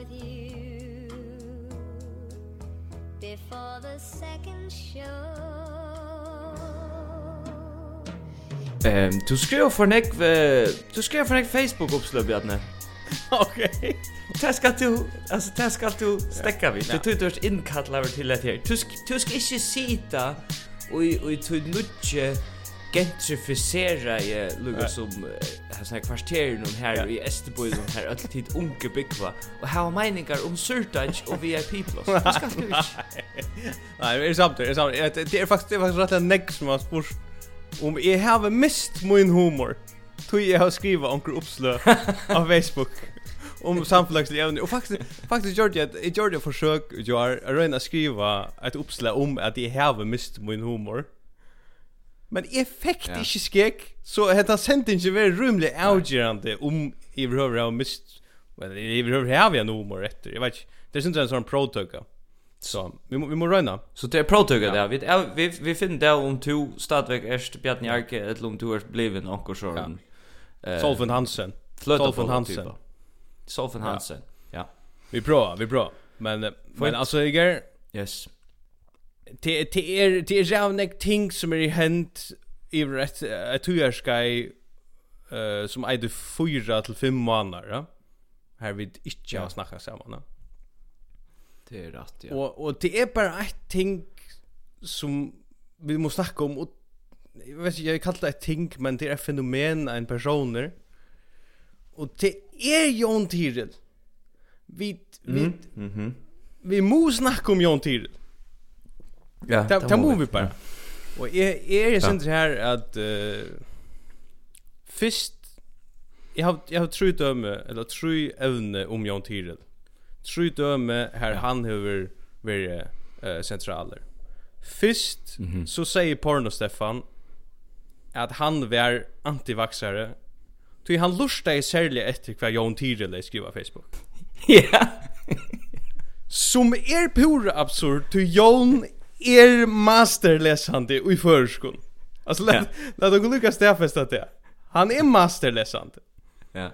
with you before the second show Ehm um, du skrev for nek du skrev for nek Facebook uppslag Bjarne. Okej. Okay. Det ska du alltså det ska du stäcka vid. Du tog du inkallar till det här. Du du ska inte sitta och och tog nutje gentrificera i lugar som sånne kvarterer noen här i Estebøy som här alltid unge byggva og her var meningar om Surtage og VIP Plus. Det skal du det er samt det er samt. Det er faktisk det er faktisk rett og som har spurt om jag har mist min humor tog jag har skriva onkel uppslö på Facebook om samfelagslig ämnen Og faktisk, faktisk gjorde jag jeg gjorde et försök jag har røyna skriva ett uppslag om at jag har mist min humor. Men jeg fikk det ikke skek, så hette han sendt ikke være rymlig avgjørende om i behøver av mist, men i behøver ha jeg noe mer etter, jeg vet ikke, det synes jeg er en sånn protøkka. Så, vi må, vi må røyna. Så det er protøkka ja. det, vi, vi, vi finner det om to stadvek erst Bjarni Arke, eller om to erst bliven okkur sånn. Ja. Solfen Hansen. Solfen Hansen. Solfen Hansen, ja. Vi prøver, vi prøver. Men, men altså, Iger, Yes det det är det är jag ting som är hänt i rätt ett tujarskai eh som är det fyra till fem månader ja här vi inte har snackat samman ja. Det är rätt ja. Och och det är bara ett ting som vi måste snacka om och jag vet inte jag kallar det ett ting men det är ett fenomen en personer och det är Jon Tiril vi vi mm vi måste snacka om Jon Tiril Ja, det det må vi bara. Och är är det synd här att uh, först jag har jag har tru döme eller tru evne om Jan Tyrell. Tre döme här han över vara uh, centraler. Först mm -hmm. så säger Porno Stefan att han var antivaxare. Ty han lustar i särliga efter vad Jan Tyrell skriver på Facebook. Ja. Som er pura absurd, ty Jon er masterlesande i förskon. Alltså lät lät och Lucas stäfesta det. Han är masterlesande. Ja.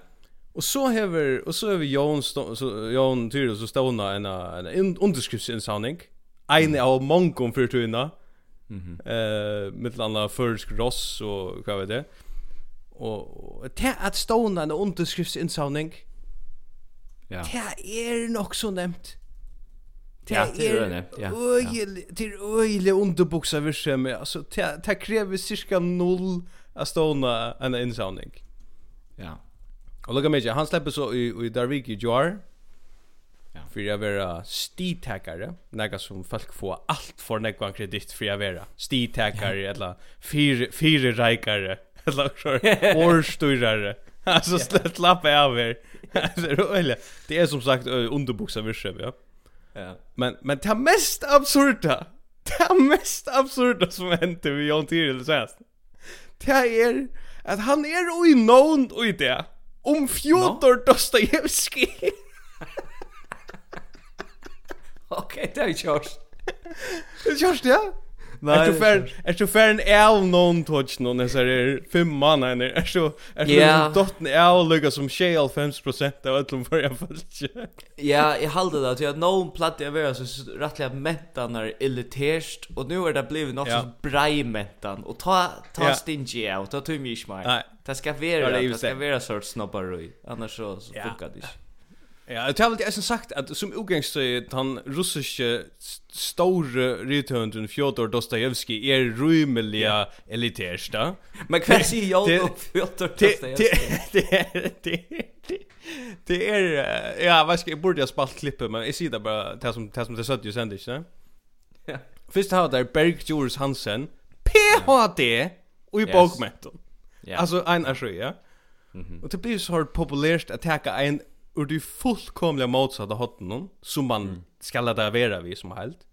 Och så häver och så över Jon så Jon Tyr så stona en en underskriftsinsamling. En av många för tuna. Mhm. Eh med landa försk ross och vad vet det. Och det att stona en underskriftsinsamling. Ja. Det är nog så nämnt. Ja, det är det. Ja. Oj, det är oj, underboxar vi ser med. Alltså det kräver cirka 0 av stående en innsavning. Ja. Och lukka mig, han slipper så i, i Darvik i Joar. Ja. For jeg vara stitäkare. Nega som folk får allt för några kredit for jeg vara. Stitäkare ja. eller fire, fire reikare. Eller så årstyrare. Alltså släpp lappa av er. det är som sagt underboxar vi ser, ja. Ja. Men men det mest absurda. Det mest absurda som hände vi Jon Tyrell senast. Det är att han är i någon och i det. Om Fjodor no? Dostojevskij. Okej, okay, det är Josh. Det är Josh, ja. Nej. Är du för är du för en el någon touch någon när så är fem man är är så är det dotten el lugga som shell 50 av allum för jag fallt. Ja, jag håller det att jag någon platt jag vill så rättliga mentan är elitärst och nu är det blivit något så brei mentan. Och ta ta stingy out och ta mig Nej. Det ska vara det ska vara sorts snobbar annars så funkar det inte. Ja, det har väl det som sagt att som utgångströjet han russiske store rytthönden Fjodor Dostojevskij är rymliga elitärsta. Men kvar sig jag och Fjodor Dostojevskij. Det är ja, vad ska jag borde jag spalt klippet men jag ser det bara det som det som det satt ju sen det. Ja. Först har där Berg Jules Hansen PhD och i Ja. Alltså en asjö, ja. Och det blir så populärt att ta en ur det fullkomliga motsatta hotten som man mm. ska låta vara vi som helt.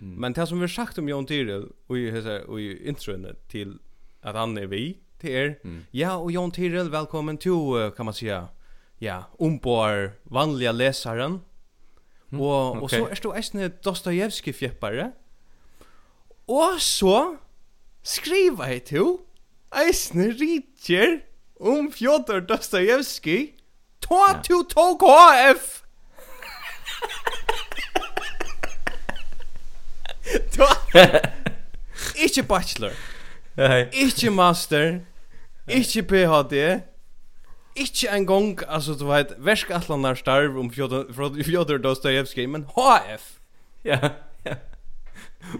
Mm. Men det som vi har sagt om Jon Tyrell och i, och i introen till att han är vi till er. Mm. Ja, och Jon Tyrell, välkommen till kan man säga ja, ombor vanliga läsaren. Mm. Och, okay. och så är det ästne Dostojevski fjäppare. Och så skriva jag till ästne Richard om Fjodor Dostojevski ta to tog HF. Du Ikke bachelor. Ikke master. Ikke PhD Ikke en gang Altså du vet Verskatlanar starv Om Fjodor Dostoyevsky Men HF Ja Ja.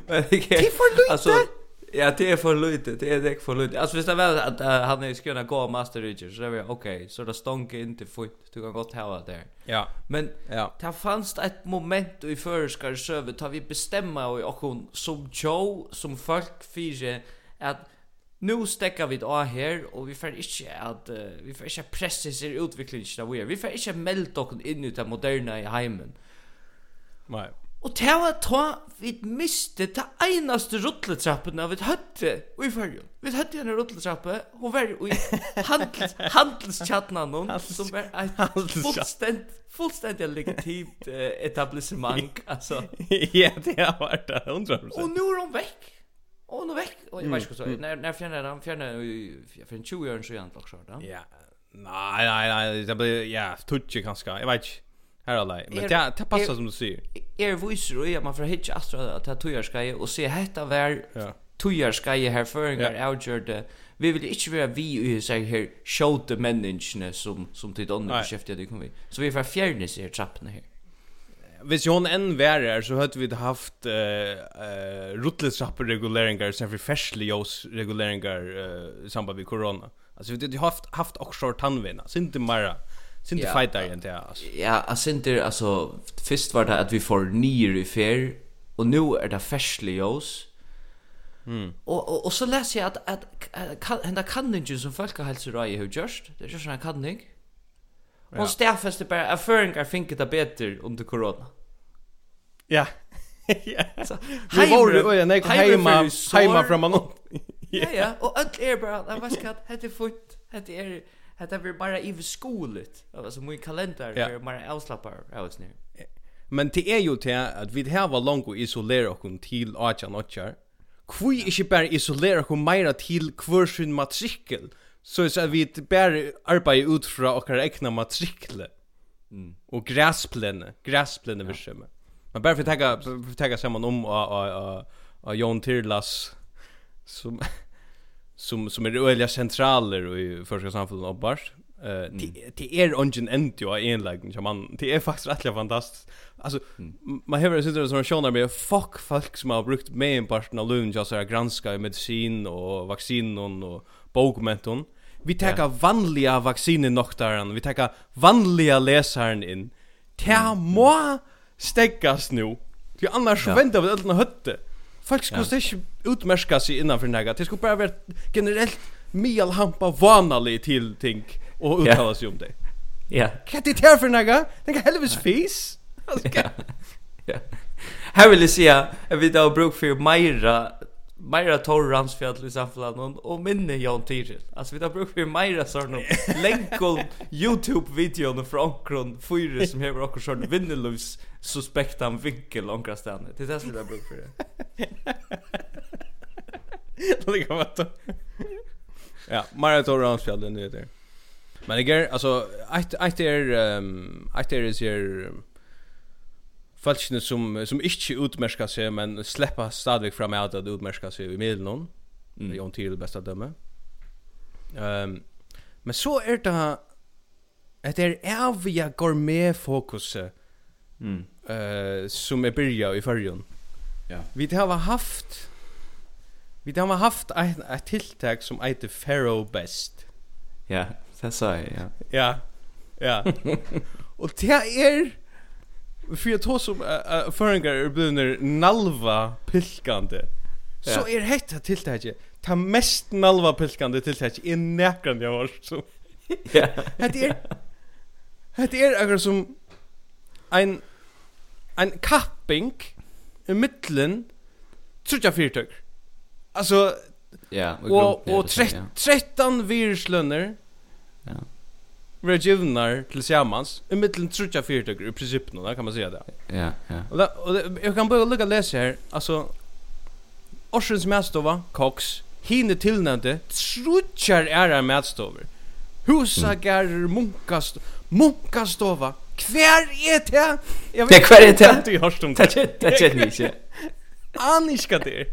Men det er Tid for lite Ja, det är för lite. Det är det för lite. Alltså visst det väl att uh, han är skulle gå master reacher så det är okej. Så det stonk inte fort. Du kan gott ha det där. Ja. Men ja. det fanns ett moment i förskar söver tar vi bestämma och hon som Joe som folk fyra att nu stäcker vi av här och vi får inte att uh, vi får inte pressa sig utvecklingen där vi är. Vi får inte melda oss in i det moderna i hemmen. Nej. Og det var ta vi miste ta einaste rulletrappen av et høtte i fyrjun. Vi høtte en rulletrappe, hun var i handels, handelskjattnan hon, som var et fullstend, fullstendig legitimt uh, etablissement, altså. ja, det har vært det, 100%. Og nå er hun vekk. Og nå vekk. Og jeg vet ikke hva så, når, når fjerner han, fjerner han, 20 år, han, så er så er han, så er han, så er han, så er han, så er Här alla. Men det det passar som du säger. Är voice ro ja man för hitch astra att ta tojar ska och se hetta vär ja. tojar ska ju här föringar. Vi vill inte vara vi i så här show the människorna som som till andra beskäftiga det kommer vi. Så vi får fjärnis her trappen här. Hvis hon enn værer, så hadde vi haft uh, uh, rutlesrapper-reguleringar, sen for ferslig-jås-reguleringar uh, i samband med korona. Altså, vi hade haft, haft också tannvinna, så inte mera Sinter ja, fightar igen det alltså. Ja, Sinter alltså först var det att vi får nyer i fair och nu är det färslig oss. Mm. Och och, och så läser jag att att, kan det kan hända kanningen som folkhälsoraj har just Det är just en kanning. Och stäffast bara är föringar finket det bättre under corona. Ja. Ja. Vi var ju oj, nej, hemma, hemma från man. Ja, ja, och allt är bara, jag vet inte, det är fort. det är Hetta blir bara i skolet. Alltså min kalender är bara avslappar av snär. Men det er jo til at vi här var langt å isolera okkur til Achan Ochar. Kvui ikkje bare isolera okkur meira til kvørsun matrikkel, så er vi bare arbeid ut fra okkar egna matrikle. Mm. Og gräsplene, gräsplene ja. Men bare for å tenke sammen om av Jon Tirlas, som som som är öliga centraler i första samfundet och bars. Eh uh, mm. det är ungen end ju är en lägen som man det är faktiskt rätt fantastiskt. Alltså mm. man har sitter som Sean där fuck folk som har brukt med en parten av lön just så granska i medicin och vaccin och bokmenton. Vi tar ja. vanliga vacciner noktaran. Vi tar vanliga läsaren in. Ta må stäckas nu. Du annars ja. väntar vi att den hötte. Folk skulle ja. ikke utmerska sig innanför näga. Det skulle bara vara generellt mial hampa vanalig till ting och uttala yeah. sig om det. Ja. Kan det här för näga? Den kan helvis fis. Ja. Ja. Här vill jag säga att vi då bruk för meira Meira Torransfjall i samfunnet og minne Jan Tyrell. Alltså vi tar bruk för Meira sådana länkol YouTube-videon från omkron fyra som hever okkur sådana suspekta suspektan vinkel omkra ständigt. Det är det som vi tar bruk för det. Ligga vatten. Ja, Meira Torransfjall, den heter. Men det är, alltså, ett är, ett är, ett är, ett Falskene som, som ikke utmerska seg, men sleppa stadig fram at det utmerska seg i middelen noen. Mm. Jon Tyrell bästa dømme. Um, men så er det at det er avia gourmet-fokuset mm. uh, som er byrja i fyrrjon. Ja. Vi har haft vi har haft et, tiltak som heter Pharaoh Best. Ja, det sa jeg, ja. Ja, ja. Og det er för jag tror som uh, föringar är blir nalva pilkande. Ja. Så är hetta tilltaget. Ta mest nalva pilkande tilltaget i näkran jag har så. Ja. Det är Det är akkurat som en en kapping i mittlen trutja fyrtøk. Alltså ja, og, och och 13 ja. virslöner. Ja regioner tillsammans i mitten trutja fyrtag i princip nu kan man säga det. Ja, ja. Och, där, och det, jag kan bara lucka läsa här. Alltså Orsens mästova, Cox, hinner tillnämnde trutjar ära mästover. Husagar mm. munkast munkastova. Kvär är det? Jag vet kvär är det. Du har stumt. Det det det inte. Aniska det.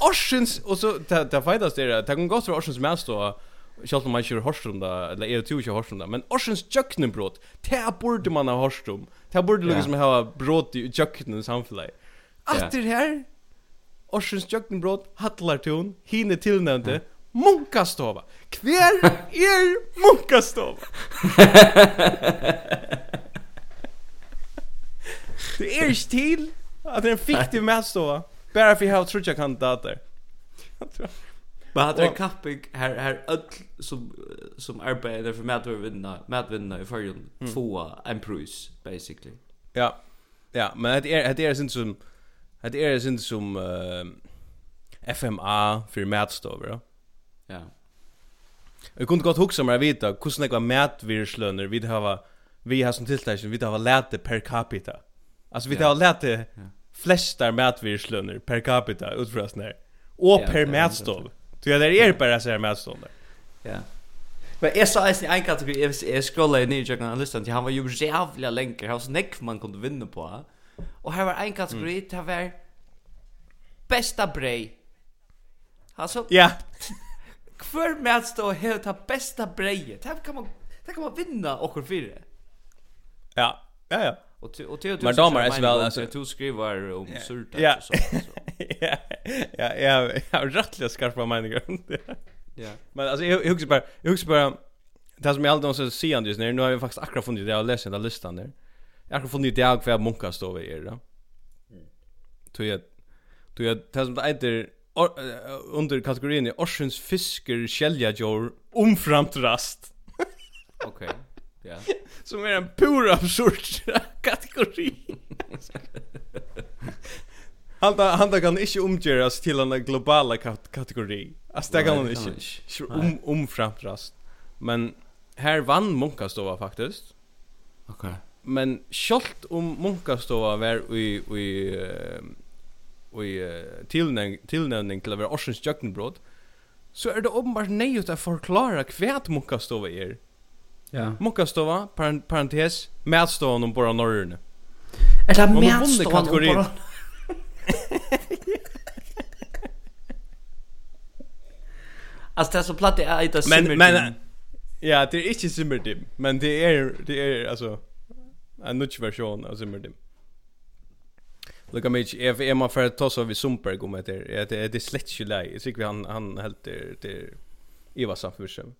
Orsens och så där där fightas det. Det kan gå så Orsens mästova Sjálvt om man kör Horstrom där, eller är det ju Horstrom där, men Orsens jöknenbrott, det borde man ha Horstrom. Det borde yeah. liksom ha brot i jöknen samfällig. Att det här, Orsens jöknenbrott, Hattlarton, hinner tillnämnde, mm. Munkastova. Kvar är Munkastova? det är inte till att det är en fiktiv mätstova, bara för att jag har trott jag kandidater. Jag tror Men hade en kapping här här öll som som arbetar för matvinna matvinna i förrjun mm. få en pris basically. Ja. Ja, men det är det är synd som det är synd som uh, FMA för matstover. Ja. ja. Jag kunde gott huxa mig vita hur snägga mätvirslöner vi har vi har som tilltäckning vi har läte per capita. Alltså vi har läte flestar mätvirslöner per capita utfrasnar. Och per mätstov. Så jag där är bara så här med stånd Ja. Men jag sa ens en kategori jag jag scrollade ner jag kan lyssna till han var ju jävla länkar han så näck man kunde vinna på. Och här var en kategori det var bästa brej. Alltså Ja. Kvar med att stå helt ta bästa brejet. Här kan man det kan man vinna och för Ja. Ja ja. Och och till Men damer är väl alltså du skriver om surta och så ja, ja, ja, ja, rättliga skarpa meningar. Ja. Men alltså jag jag bara jag husar bara det som jag alltid måste säga just nu, nu har jag faktiskt akkurat funnit det jag läste den listan där. Jag har funnit det jag för att munka står vi är då. Tog jag tog jag det som det heter under kategorin i orsens fisker skäljajor omframtrast. Okej. Okay. Ja. Som är en pur absurd kategori. Han där han där kan inte omgöras till en globala kat kategori. Alltså det kan han inte. Om om framtrast. Men här vann Munkastova faktiskt. Okej. Men skolt om Munkastova var i i i tillnämning tillnämning till över Orsens Jökkenbrod så är det uppenbart nej att förklara kvärt Munkastova är. Ja. Munkastova parentes mätstovan om bara norrne. Är det mätstovan om bara Alltså det så platt det är inte. Men men ja, det är inte simmerdim, men det är det är alltså en nutch version av simmerdim. Look at me if Emma för att ta så vi Sumper om det är det är det slätt ju läge. Jag tycker han han helt det det Eva Safursen.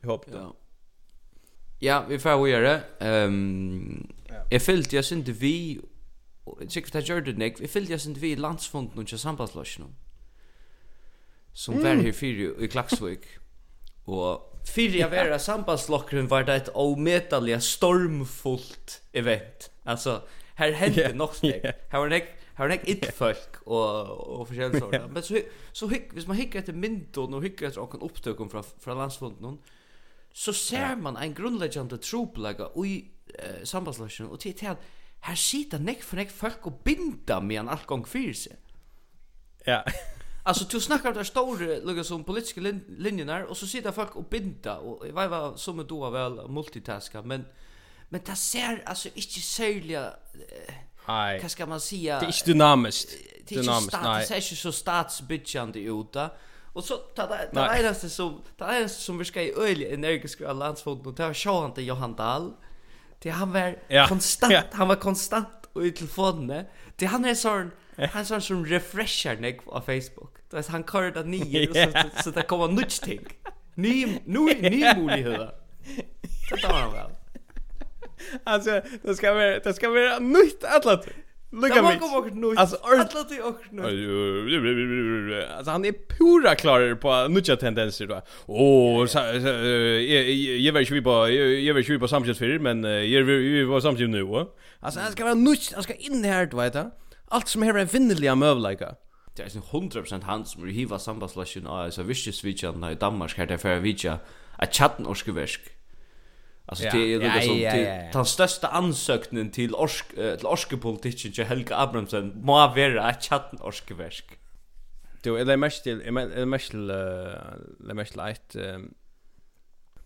Jag hoppas. Ja. Ja, vi får göra det. Ehm Jag fyllt jag synte vi Jag tycker att jag gjorde det, Nick. Jag fyllt jag synd vi landsfonden och sambandslossen som mm. var her fyrir i Klaksvik. Og fyrir jeg var sambandslokkeren var det et omedelige stormfullt event. Altså, her hendte yeah. nok snek. Her var nek, her var nek innfolk og, og forskjellige sorter. Yeah. Men så, så hygg, hvis man hikker etter myndon og hikker etter åkken opptøkken fra, fra landsfonden, så ser man en grunnleggende troplegge i uh, sambandslokkeren, og til til her sitter nek for nek folk og binda med en alt gang fyrir seg. Ja. Alltså du snackar där stora lugga som politiska lin linjerna och så sitter folk och binda och jag var som då väl multitaska men men det ser alltså inte sälja Nej. Vad ska man säga? Det är inte dynamiskt. Dynamiskt. Nej. Det ser inte så statsbitchande ut där. Och så ta det det är det som det är det som vi ska i öliga energiska landsfonden och ta Johan till Johan Dahl. Det han var konstant, han var konstant och i telefonen. Det han är sån Han sån som refreshar nek på Facebook. Då är han kör det nio och så så det kommer nytt ting. Ny ny ny möjligheter. Det tar han väl. Alltså, det ska vara det ska vara nytt alla Lucka mig. Alltså alla till och nytt. Alltså han är pura klar på nya tendenser då. Och jag jag vet ju vi på jag vet ju på samtidigt för men jag vi var samtidigt nu. va. Alltså han ska vara nytt, han ska in här, du vet allt som är en vinnliga mövliga. Det är 100% han som vill hiva sambandslasjen av så visst svitjan i Danmark här därför vi ja att chatten orskverk. Alltså det är det som till den största ansökningen till orsk till orskepolitiken till Helga Abramsen må vara att chatten orskeversk. Du är det mest till är mest till det mest light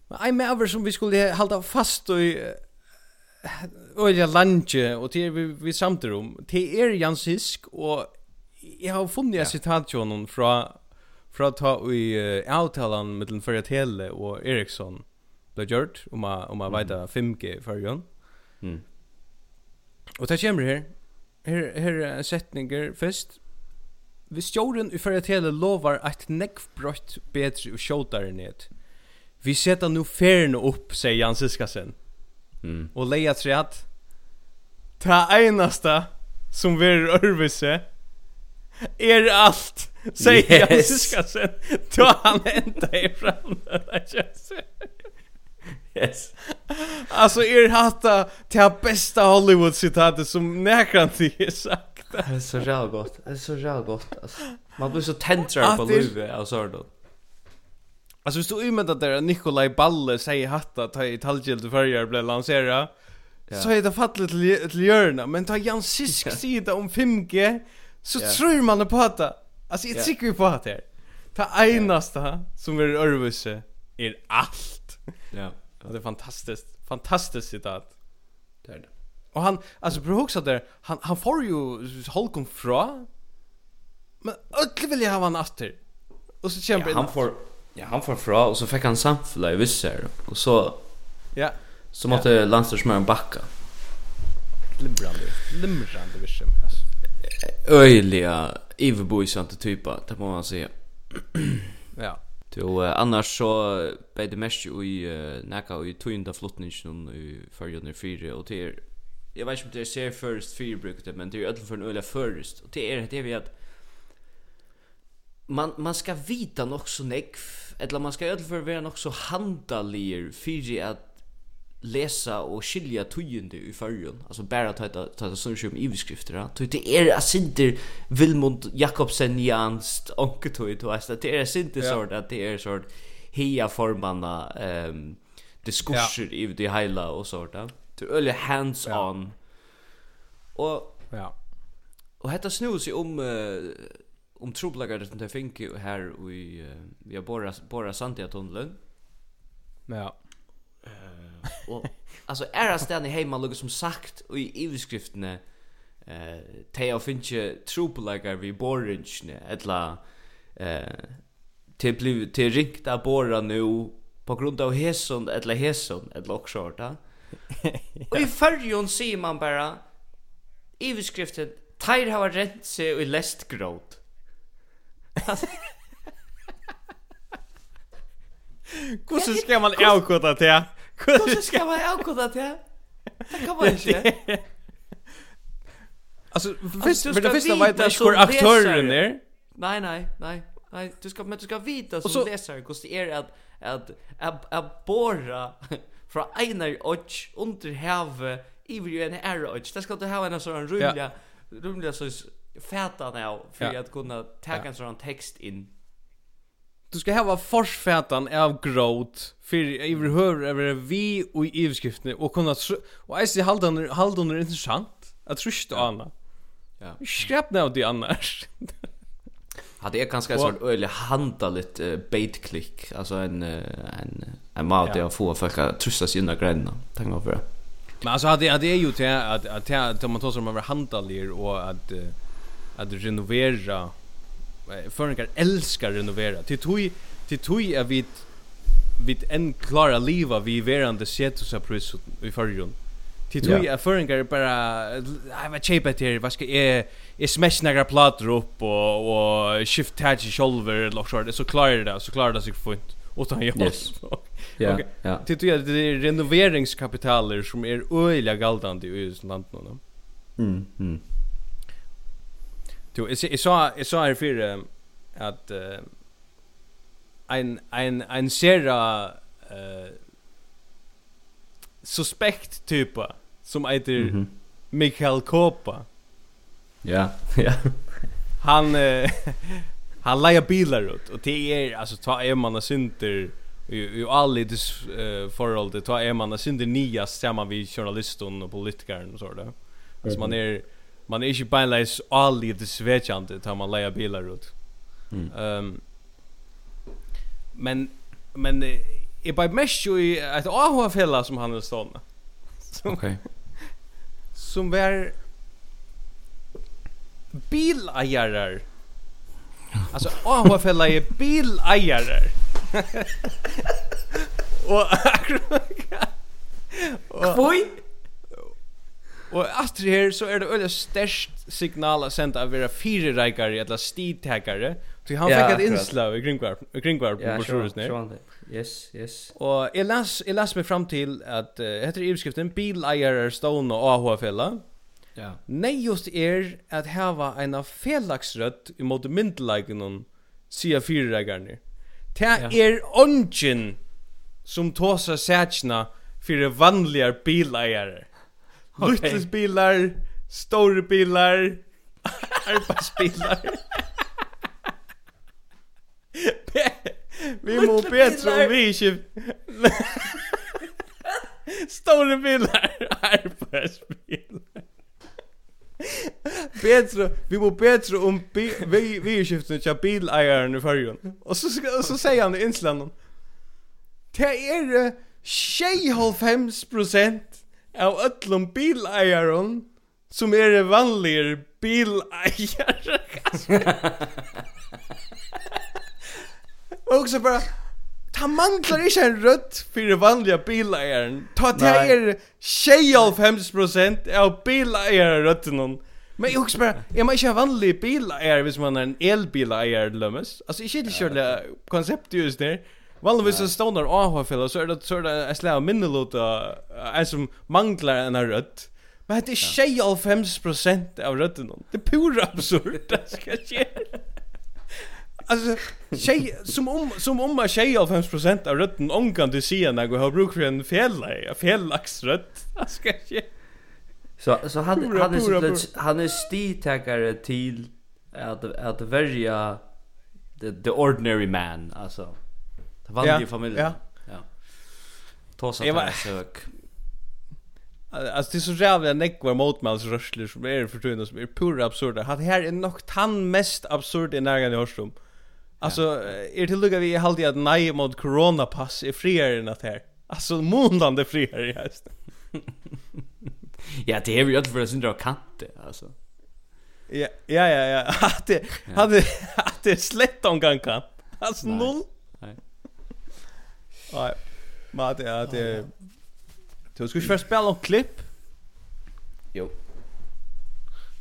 Men ein maver som vi skulle halda fast i Olja Lange och det vi vi samtar om det er Jans Hisk och jag har funnit ett citat från honom från från ta i uh, avtalan mellan Tele och Eriksson det gjort om man om man vet 5G för Jon. Mm. Och det kommer här. Här här är sättningar först. Vi stjorden i Ferretelle lovar att neckbrott bättre och skjutare ned. Vi sätter nu färden upp säger Jans Hiskasen. Mm. Och leja träd. Ta einasta som vi örvise är allt. Säg yes. jag ska sen ta han enda i fram Yes. Alltså er hatta till bästa Hollywood citatet som näkran till sagt. Det är så jävla gott. Det är så jävla gott alltså. Man blir så tentrad på Luve alltså då. Alltså hvis du umedda där Nikolaj Balle säger hatta ta i talgilde förjar blev lansera så är det fattligt till, till hjörna men ta Jan Sisk sida om 5G så tror man på att alltså jag tycker på att det ta einasta som är örvuse är allt ja. Det är fantastiskt fantastiskt citat det är det. Och han alltså bro också där han han får ju Holcomb fra men öll vill jag ha han efter och så kämpar ja, han får Ja, han får fra, og så fikk han samfunnet i visse her, og så... Ja. Så måtte ja. landstyrsmøren bakka. Limrande, limrande visse, altså. Öjliga, iverboisante typa, det må man säga. ja. Jo, uh, annars så beit det mest jo i uh, nekka i tøynda flottningen i fyrjønne fire, og det er, jeg vet ikke om det er ser først fyrbruket, men det er ødel for en øyla først, og det er det vi at man, man ska vita nog så nekv eller man ska ju för vara nog så handalier för att läsa och skilja tygende i förrjun. Alltså bara ta ta ta sån som i beskrifter. Ta det är att Vilmund Jakobsen Jans onkel tog det alltså det är inte så att det är sort hia formanna ehm diskurser i det hela och sånt där. Det är hands on. Och ja. Och hetta snur sig om om trubbelagar det inte fink här i uh, vi har bara bara Santia tunneln. Ja. Eh och alltså är det i hemma lugg som sagt i överskriftene eh te av finche trubbelagar vi borrinchne etla eh till bliv till rikta borra nu på grund av hesson eller hesson eller också ja. Och i förjon ser man bara överskriften Tair hava rent seg i lest gråt. Hvordan skal man avkoda til? Hvordan skal man avkoda til? Det kan man ikke. Altså, først, men det første vet jeg ikke hvor aktøren er. Nei, nei, nei. Nei, du skal, men du skal vite som så, leser hvordan det er at, at, at, at båra fra einar odds under havet iver jo en ære odds. Det skal du ha en sånn rumliga rumliga så fatta nu för ja. att kunna ta en sån text in. Du ska ha forsfätan av gråt för i hör över vi och i överskriftene och kunna och är ser haldan haldan är intressant. Jag tror inte Anna. Ja. Skräp nu det annars. Hade jag kanske sån öle handa lite uh, bait click alltså en uh, en en mat där får för folk att trussa sina gränna. Tänk på det. Men alltså hade hade ju till att att man tar som över handalier och att uh, att renovera förringar älskar renovera till tui till tui är vi vid en klara liva vi verande setusa pris i förrjon Till tui är förringar bara jag vet chepa till vad ska är är smash några plattor upp och och shift tag i shoulder lock short så klarar det så klarar det sig fint och ta hem oss. Ja. Ja. Till tui är det renoveringskapitaler som är öliga galdande i landet nu. Mm. Mm. Jo, jag sa jag sa här för att en en en sera eh suspekt typa som heter mm -hmm. Mikael Kopa. Ja, ja. Han uh, han lejer bilar ut och det är alltså ta är man synter i i alla uh, förhåll det ta är man synter nya samman vid journalisten och politikern och så där. Alltså man är man är ju beinleis all i det svetjande tar man leja bilar ut. Mm. Um, men men är bara mest ju i ett AH fälla som han står med. Okej. Okay. som var bilajarar. Alltså AH fälla är bilajarar. Och Kvoi? Och efter här så är det öliga störst signal att sända av era fyra rikare eller stidtäckare. Så han fick ett inslag i Kringvarp, i ja, på Sjurus ner. Yes, yes. Och jag läs jag läs mig fram till att uh, heter i beskriften bileier Stone och AHFella. Ja. Nej just är att hava en av felaxrött i myndelagen myndligen sia fyra rikare. Det är ongen som tåsa sätna för vanligar bileier. Okay. Lyttelsbilar, store bilar, arbeidsbilar. vi må bättre om vi ikke... Store bilar, arbeidsbilar. Bättre, vi må bättre om bi, vi vi skiftar till bilägaren i förrjun. Och så ska, så säger han i insländan. Det är 95% av öllum bilägaren som är vanliga bilägare. Och så bara Ta manglar ikke en rødt for vanlige bileieren. Ta det er 50% av bileieren rødten. Men jeg husker bare, jeg må ikke ha vanlig bileier hvis man er en elbileier, lømmes. Altså, ikke det kjørlige konseptet just der. Vanligvis en stoner AH-fella så är det så er det en slag minnelota en som manglar en rødt. Men det är tjej av 50% av rötten. Det är pura absurd. Det ska ske. Alltså tjej som om som om man tjej av 5% av rötten omkan du ser när jag har bruk för en fälla, fällax rött. Jag ska ske. Så så han han är han är stitäkare till att att värja the, the ordinary man alltså Det vanliga ja, familjen. Ja. Ja. Tosa var... sök. Alltså det är så jävla nekvar motmälsrörsler som är förtuna som är pura absurda. Han här är nog han mest absurd i närgan i Horstum. Alltså, ja. är till lugga vi är alltid att nej mot coronapass är friare än att här. Alltså, måndande friare i ja, det är ju att för att syndra kante, alltså. Ja, ja, ja, ja. Att det, ja. att det, att det är slett omgang kan. Alltså, noll. Nej. Men det är det Du ska ju först spela och klipp. Jo.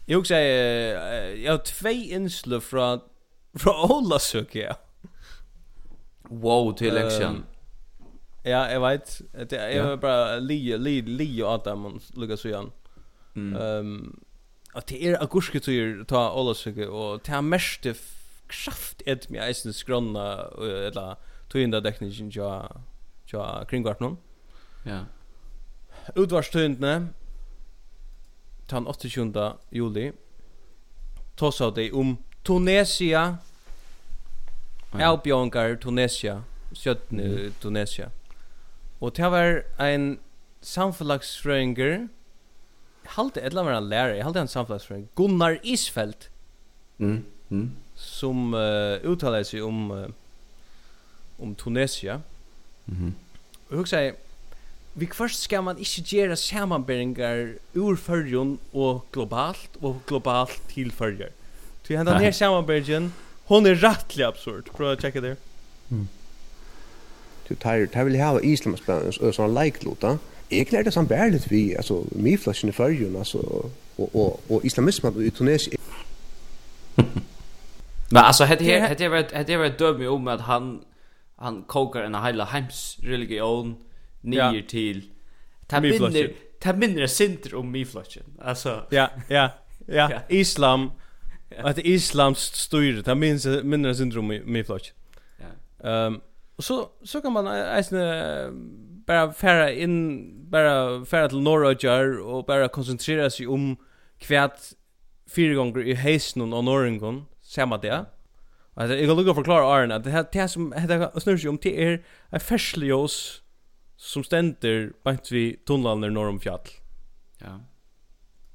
Jag också jag har två inslag från från Ola söker jag. Wow, till election. Ja, jag vet. Det är bara Leo, Leo, Leo Adam och Lucas Jan. Ehm um, att det är agurske tur ta Ola söker och ta mest kraft ett med isen skronna eller tøynda teknikken ja ja kringvartnum. Ja. Utvarstøyndne tan 28. juli Tossa dei um Tunisia Ja. Elbjongar Tunisia, Sjötne mm. Tunisia. Og det var ein samfelagsfrøyngur, halte et eller annet lærer, halte en samfelagsfrøyngur, Gunnar Isfeldt, mm. Mm. som uh, uttaler seg om uh, om Tunisia. Mhm. Mm och hur vi först ska man inte göra sammanbäringar ur förrjon och globalt och globalt till förrjor. Ty han den här sammanbäringen hon är rättligt absurd. Prova att checka det. Mm. Du tar tar vill ha Island spänn så en like låta. Jag lärde som bärligt vi alltså mi flashen i förrjon alltså och och och islamismen i Tunisien. Men alltså hade hade varit hade varit dömt om att han han kokar en hela heims religion ner ja. till ta minner ta minner center om mi alltså ja ja ja. Islam att islams styre ta minns minner center om mi flotchen ja. Ehm um, så så kan man eisne bara færa inn bara færa til Norrøyjar og bara konsentrera seg om kvært fire gonger i heisen og norringon, sama man det. Alltså jag kan lukka förklara Arn att det här det som heter snurr om det är en färsljås som ständer bant vid tunnlarna norr om fjall. Ja.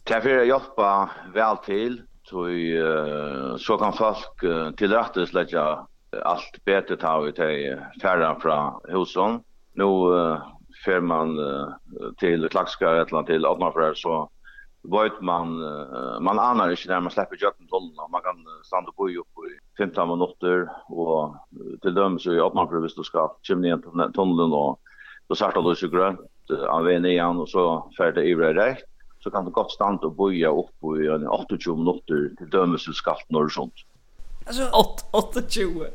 Det för att hjälpa väl till så uh, så kan folk uh, tillrättas lägga allt bättre ta ut i färran från husen. Nu uh, fer man uh, till Klaxkar eller till Adnafrär så vet man uh, man anar inte när man släpper tollen og man kan stanna på ju på 15 minuter och till dem så är man för visst du ska chimna in på tunneln och då startar du så grönt av en igen och så färdig i rätt så kan du gott stanna och boja upp på 28 minuter till dem så ska norr sånt alltså 28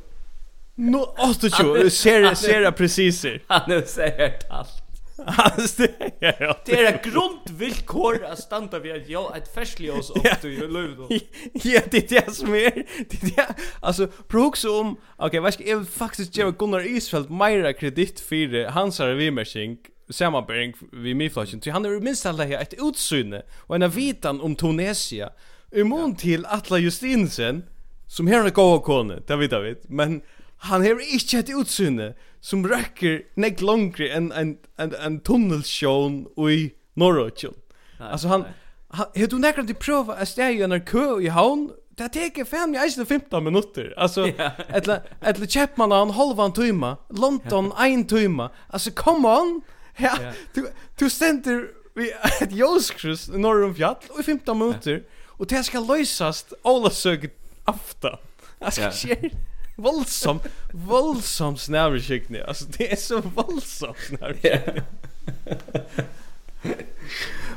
No, 28, ser ser precis. Han nu säger allt. Det är ett grundvillkor att standa vid att jag ett färslig oss upp till i. Ja, det är det som är. Det är alltså bruk om okej, okay, vad ska jag faktiskt ge Gunnar Isfält mera kredit för hans revimersing sammanbäring vid Miflashen. Så han är minst alla här ett utsyne och en vitan om Tunesia. Imon till Atla Justinsen som här är gåa kone, det vet jag vet. Men han har ikke et utsyne som rekker nek langere enn en, en, en tunnelsjån i Norrøtjen. Altså han, han har du nekker til prøve å steg i en kø i havn, det teker 5 i 15 minutter. Altså, etter yeah. kjeppmann han halvan tøyma, London ein tøyma. Altså, come on! Ja, du, du stender vi et jøskrus norr om fjall i 15 minutter, og det skal løysast Ola søket afta. Altså, yeah. skjer Våldsam, våldsam snäverskickning. Alltså det är så våldsam snäverskickning.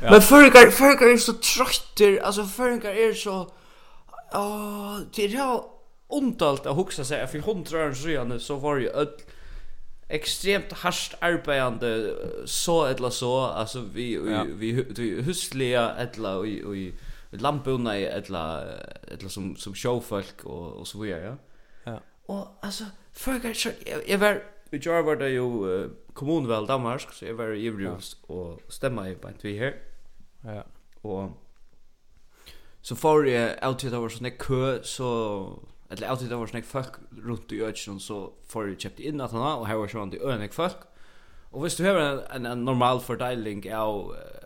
ja. Men förrgar, förrgar är så trötter, alltså förrgar är så... åh det är här att huxa sig. För hundra år sedan så var ju öll extremt harst arbetande så eller så alltså vi vi vi husliga eller och i lampona eller eller som som showfolk och och så vidare ja. Og altså, folk er så... Jeg, jeg var... I går var det jo uh, kommunevalg Danmark, så jeg var i Ivrius ja. og stemma i bant vi her. Ja. Og så får jeg alltid det var sånn kø, så... Eller alltid det var sånn folk rundt i økjen, så får jeg kjøpt inn at han har, og her var sånn til øyne folk. Og hvis du har en, en, en normal fordeiling av Uh,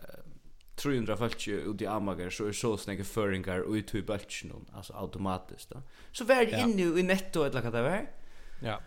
300 folk ut i amager så är så snägga föringar och ut i bulchen alltså automatiskt då. Så vär det ja. inne i netto eller vad det var. Ja.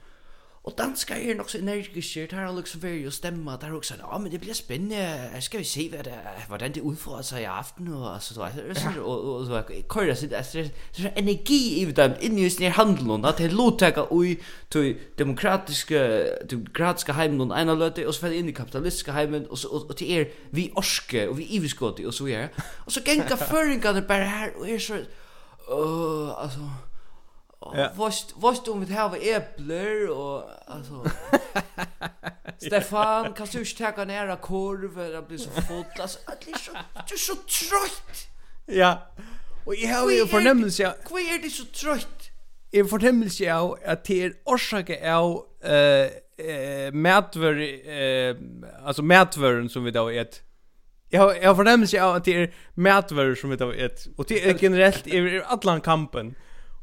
Og danska er nok så energiske, der har liksom vært og stemmer, der har også sagt, åh, men det blir spændende, skal vi se, hvad der, hvordan det udfordrer sig i aften, og, og så du altså, det er og, kører sig, altså, det er energi i dem, inden i sin handel, at det er lovtaker ui til demokratiske, demokratiske heimen, og en løte, og så falder ind i kapitalistiske heimen, og, så, og, og er vi orske, og vi iviskåte, og så er, og så gænker føringerne bare her, og er så, åh, altså, Ja. Vart vart om vi har äpplen och alltså Stefan kan du inte ta nära korv eller blir så full alltså att så, du är så trött. Ja. Och jag har ju förnemmelse. Vad är det så trött? Jag fortemmelse av att det er årsake av eh eh matvör eh alltså mätvören som vi då ett Jag jag förnemmelse av att det är matvör som vi då ett och det är generellt i allan kampen.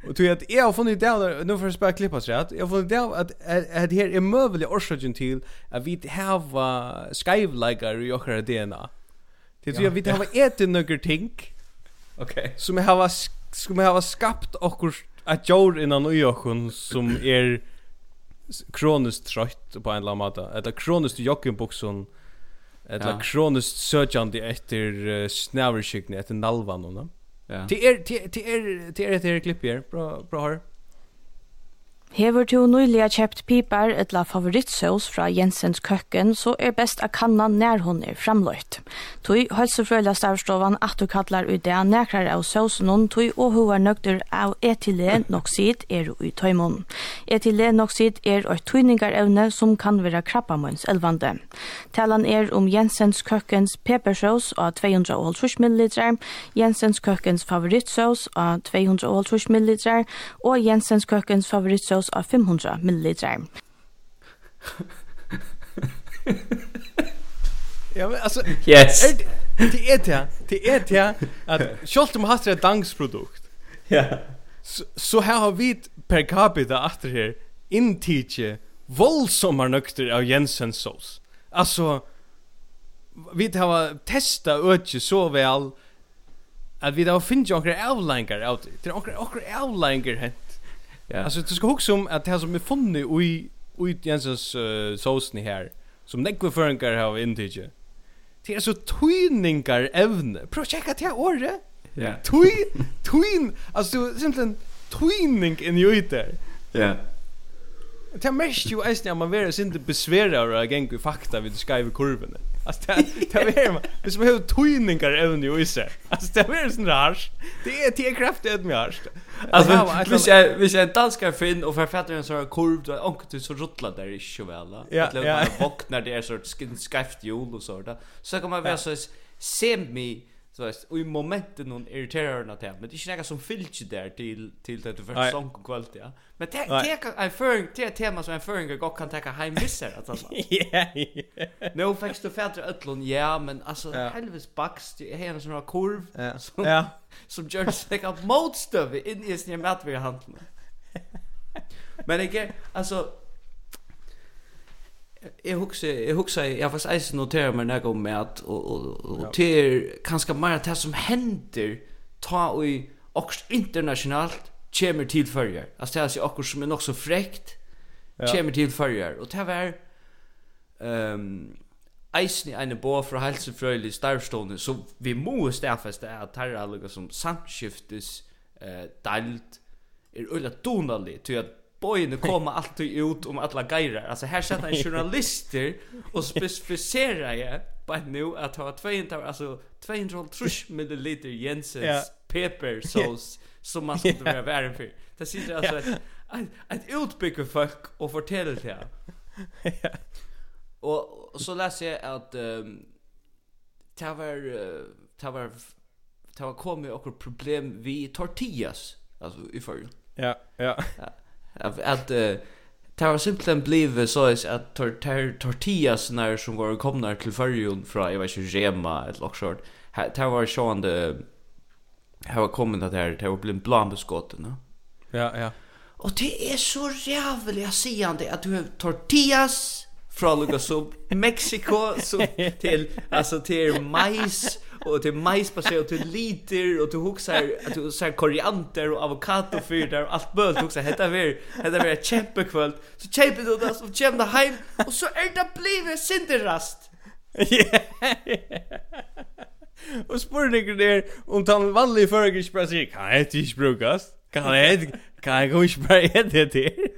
Och du att jag har funnit det där nu för att spela klippa så att jag har funnit det att att det här är möjligt orsaken till att vi har skive like i våra DNA. Det tror jag vi har ätit några ting. Okej. Som har som har skapat och att jord innan och jag som är kroniskt trött på en eller annan måte. Eller kroniskt joggenbuksen. Eller ja. kroniskt sökande efter uh, snäverskikning, efter nalvan. Och, Ja. Det är det är det är det här klippet här. Bra bra här. Hever du nyliga kjøpt pipar etla favorittsås fra Jensens køkken, så er best a kanna nær hun er framløyt. Tui helsefrøyla stavstovan at du kallar ut det nekrar av såsen hun, tui og hoa nøgter av etylenoksid er ui tøymon. Etylenoksid er et tøyningarevne som kan vera krabbamøns elvande. Talan er om Jensens køkkens peppersås av 250 ml, Jensens køkkens favorittsås av 250 ml, og Jensens køkkens favorittsås glas av 500 ml. ja, men alltså yes. Er, det är det. Det är det att Scholtum om har ett dansprodukt. Ja. Så så här har vi per capita efter här intige våldsommar nökter av Jensens sås. Alltså vi har testa ötje så väl att vi har finnit några avlänkar av det. Det är några avlänkar hänt Ja. Alltså du ska huxa om att det här som är funny i i Jensens uh, såsen här som nekve förnkar har intige. Det är så twiningar evne. Prøv checka det här året. Ja. Twin twin alltså simpelthen twining in ju där. Ja. Det mest ju är man vill inte besvära och gäng fakta vid skriva kurvan. Alltså det det är man. Det som är tvinningar evne ju är. Alltså det är sån där. Det är det kraftigt med harst. Alltså visst är visst är danskar finn och författaren så har kurv då onkel så ruttla där i sjuvela. Ja, ja. Vaknar det är så skin skäft jul och så där. Så kan man vara så semi Så vet och i momentet någon irriterar nåt här men det är inte något som filter där till till det för sång och kvalt ja. Men det det är för det är tema som en föring och kan ta hem visser att alltså. Ja. No facts to fatter öllon ja men alltså helvetes bax det är en sån här kurv. Ja. Som gör sig upp motstöv in i sin matvaruhandel. Men det alltså jag huxar jag huxar jag fast ens noterar mig när går med att och och och till kanske mer det som händer ta i och internationellt kommer till förjar. Alltså det är också som är nog så fräckt. Kommer till förjar och det var ehm eisen i ene bo för hälsofröjlig starvstående så vi måste stäffast att här lukka som samskiftes eh dalt er ulla donaligt till at bøyene kommer alltid ut om alla geirar. Altså, her sätter en journalister og spesifiserer jeg på nu at ha 200 altså 230 ml Jensens yeah. sauce som man skulle være væren for. för. Det sitter altså at et, et utbygge folk og fortäller det här. ja. og så läser jeg at um, det var uh, det var det var kommet okkur problem vi tortillas alltså i förr. Ja, ja. ja att att Det var simpelthen blivet så at tor tor tortillas när som går komna till förjon från jag vet inte Rema ett lock sånt. Det var sjående det var kommit att det det var blivit blandbeskotten. Ja, ja. Och det är så jävligt att att at du har tortillas från Lucas Mexico så till alltså till majs och till majspassé och till liter och till huxar att du så koriander och avokado för där och allt bölt också heter vi heter vi kämpekvöld så kämpa du där så kämpa hem och så är det blivit sinderast ja och spurningar där om tan vanlig förgripspressig kan det inte brukas kan det kan jag inte bara det det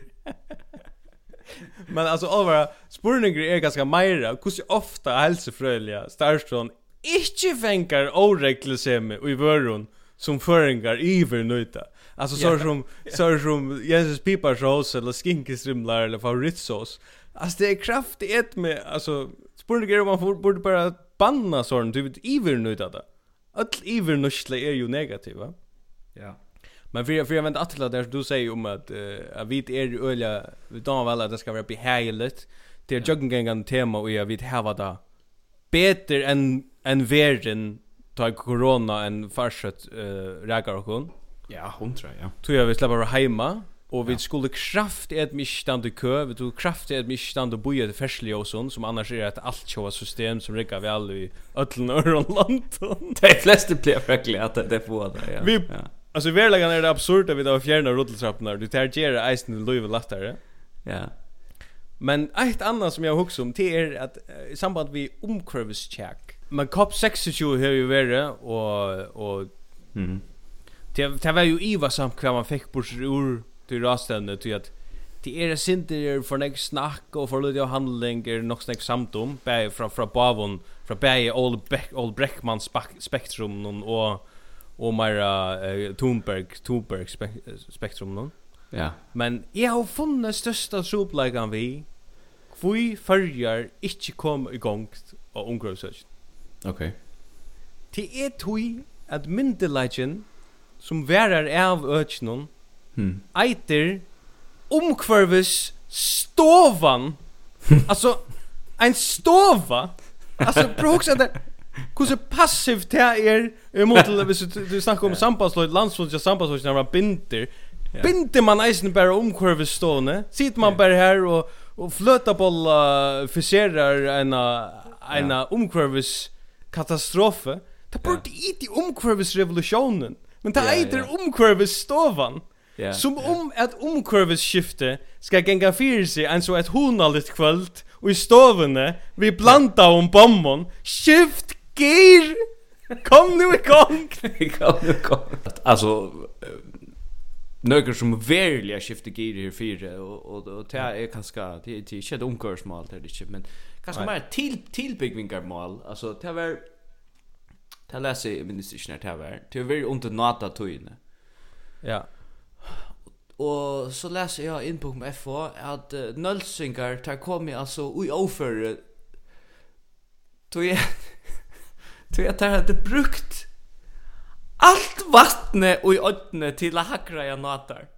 Men alltså allvar spurningar är ganska mera hur ofta hälsofröliga starstron inte fänkar oreglesemi och i vörron som føringar iver nøyta. Altså så yeah. som så som Jesus piparsås eller skinkestrimlar eller favoritsås. Altså det är kraftigt et med altså, alltså spurningar om man borde bara banna sånn, du vet, iver nøyta det. Allt iver nöjta er jo negativa. Ja. Yeah. Men för för jag vet att det där du säger om att uh, att vi är öliga vi då väl att det ska vara behagligt. Det är joggingen tema och jag vet här vad det bättre än en verden ta corona en farsat uh, räkar och hon. Ja, jag. Tror jag vi släpper hemma och vi ja. skulle kraft ett misstand i kö, vi tog kraft ett misstand och boja till färsliga och sånt som annars är ett allt tjoa system som räcker vi alla i ötlen och land. de flesta blir verkligen att det får det, ja. Vi, ja. Alltså i verkligen är det absurda vi tar fjärna roteltrapporna, du tar gera eisen i löjven lattare. Ja. Men ett annat som jag huxar om det är att i samband med omkurvescheck. Men COP 26 har ju varit och och mhm. Det det var ju Iva som kvar man fick bort ur till rasten till att det är synter är för nästa snack och för lite handling är nog snack samt om bäj från från Bavon från bäj all back all Breckman spektrum någon och och mera uh, Thunberg Thunberg spektrum någon. Ja. Men jag har funnit största sopläggan vi Kvui fyrjar ikkje kom i gong av ungrøvsøkjen. Ok. Til er tui at myndelagen som verar av økjenon hmm. eiter omkvarvis stovan altså ein stova altså bruks at Hvordan passivt det er imot til hvis du snakker om sambandsløyt, landsfunnet til sambandsløyt når man binder. Binder man eisen bare omkurvet stående? Sitter man bare her og, Och flöta bolla förserar en en ja. omkurvis katastrofe. Det borde ja. inte omkurvis revolutionen. Men det heter ja, ja. omkurvis stovan. Ja, Som om yeah. at omkurvis skifte skal genga fyrir seg en så et honaligt kvöld och i stovene vi blanda om bommon skift gear kom nu i gong kom nu i gong alltså några som verkligen skiftar gear här fyra och och och det är kanske det är inte ett unkurs mål det är men kanske mer till till big mål alltså det var det läser jag minns inte när det var det var under nata tojne ja. Og så läser jeg inn på FH at uh, Nölsingar tar kommer alltså oj offer tog jag tog jag tar hade brukt allt vattnet och i ödne till att hackra jag natar.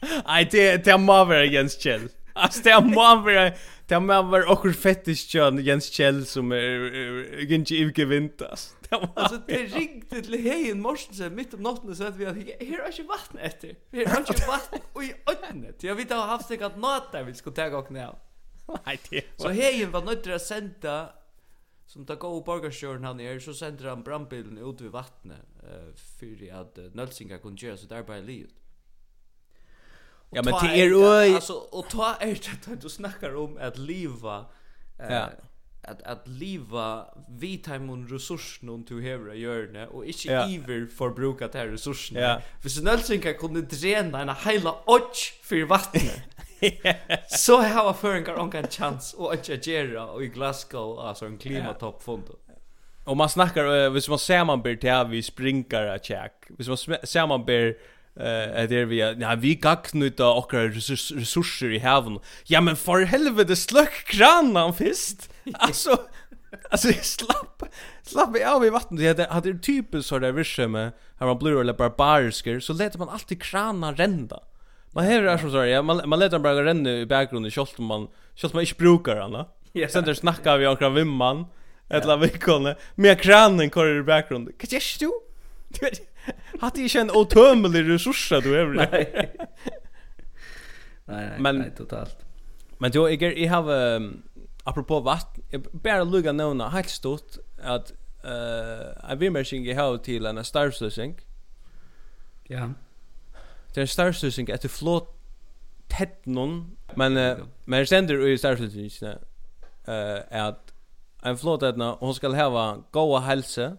Nej, det det må vara Jens Kjell. Alltså det må vara det må vara också fettis John Jens Kjell som är inte utgevintas. Alltså det ringde till Hejen Morsensen mitt om natten så att vi har här är inte vatten efter. Vi har inte vatten och i ödne. Jag vet att har haft sig att natar vi skulle ta och knä. Nej, det. Så Hejen var nöjd att sända som det gå borgarstjøren han er, så sender han brandbilen ut ved vattnet uh, for at uh, Nølsinga kunne gjøre sitt arbeid i livet. Ja, men det er øy... Altså, og ta er det at du snakkar om at liva... Uh, ja. At, at liva vid heimun resursen om du hever av det, og ikke ja. iver forbruka til resursen. Ja. Hvis Nølsinga kunne drena en heila odds for vattnet, Så har föringar onka en chans och inte gera och i Glasgow alltså en klimatoppfond. Och man snackar hvis man ser man ber till vi sprinkar att check. Hvis man ser man ber eh uh, där vi ja vi gacknuta och resurs, resurser i haven. Ja men för helvete slök kranen först. Alltså Alltså slapp slapp av i vattnet. Det hade hade typen så där vi med här man blir eller barbarisker så lät man alltid kranen rända. Man hör är som så ja, man man låter bara renna i bakgrunden kjolt man kjolt man inte brukar den. Ja. Sen där snackar vi omkring vimman. Eller vikone. Med kranen kör i bakgrunden. Kan jag stå? Hade ju en otömlig resurs du över. Nej. Nej, men, nej, totalt. Men jo, jag jag har um, apropå vatt, jag bara lugga nåna helt stort att eh uh, jag vill mer singa till en starslösning. Ja. Det är starstyrning efter flot tettnon men uh, men ständer i starstyrning eh uh, att en flot tettna hon ska ha goda hälsa.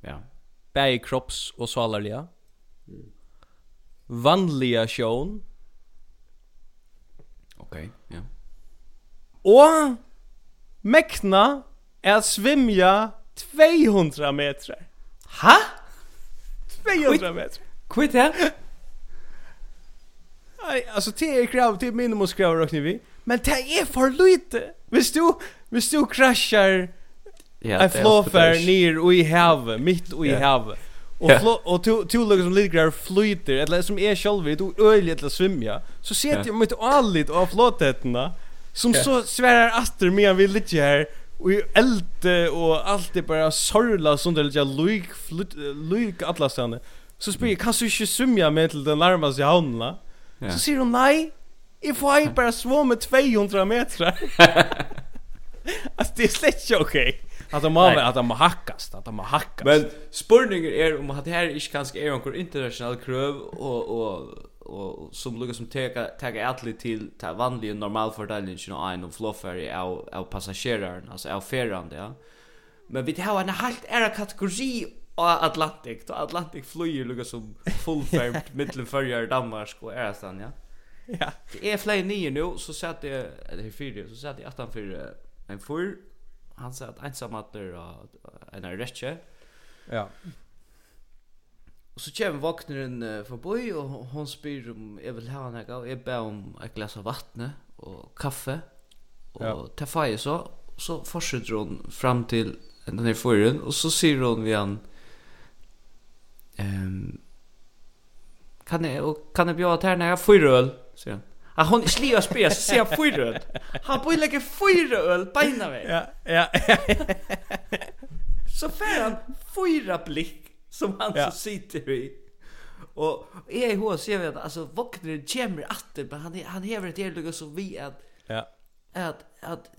Ja. Bäi kropps og salarliga. Mm. Vanliga sjón Okej, ja. Og mekna er svimja 200 meter. Ha? 200 meter. Kvitt det? Nei, alltså det er krav det minimum minimumskrav, räknar vi. Men det er for lite. Visst du, visst du kraschar Ja, en flåfer nir i havet, mitt i havet. Och yeah. och to to looks som lite grann flyter eller som är själv vet och öjligt eller svimja. Så ser jag mitt allit av flåtetterna som så svärar aster medan vi ligger här och i eld och allt är bara sorla som det ligger lug lug alla stanna. Så spyr kan så inte svimja med till den larmas i havnen. Så sier hun, nei, jeg får ju svå med 200 meter. alltså det är slett okej. Okay. Att de har att de må hackast, att de må hackast. Men spurningar är om att det här är kanskje är noen internasjonal kröv och och och som lukar som teka teka atlet till ta vanliga normalfördelningen av en och fluffer av av passageraren alltså av färjan ja. Men vi har en helt ära kategori Och Atlantic, då Atlantic flyger lukka som fullfärmt mellan förjar Danmark og Erastan, ja. Ja. Det är flyg nio nu så satt jag eller fyra så satt jag attan för en full han satt att ensam att det är en rätche. Ja. Och så kommer vaknaren förbi och hon spyr om jag vill ha något och jag ber om ett glas av vatten och kaffe. Och ja. ta fire så så fortsätter hon fram till den här förren och så säger hon vi han Ehm kan jag och kan jag bjuda till när jag får öl så han. Ah hon slirar och så ser jag får öl. Han på lägger fyra öl på ena väg. Ja, ja. ja. så får han fyra blick som han ja. så sitter i. Och är hur ser vi att alltså vaknar Jimmy åter men han han häver ett helt så vi att ja. Att att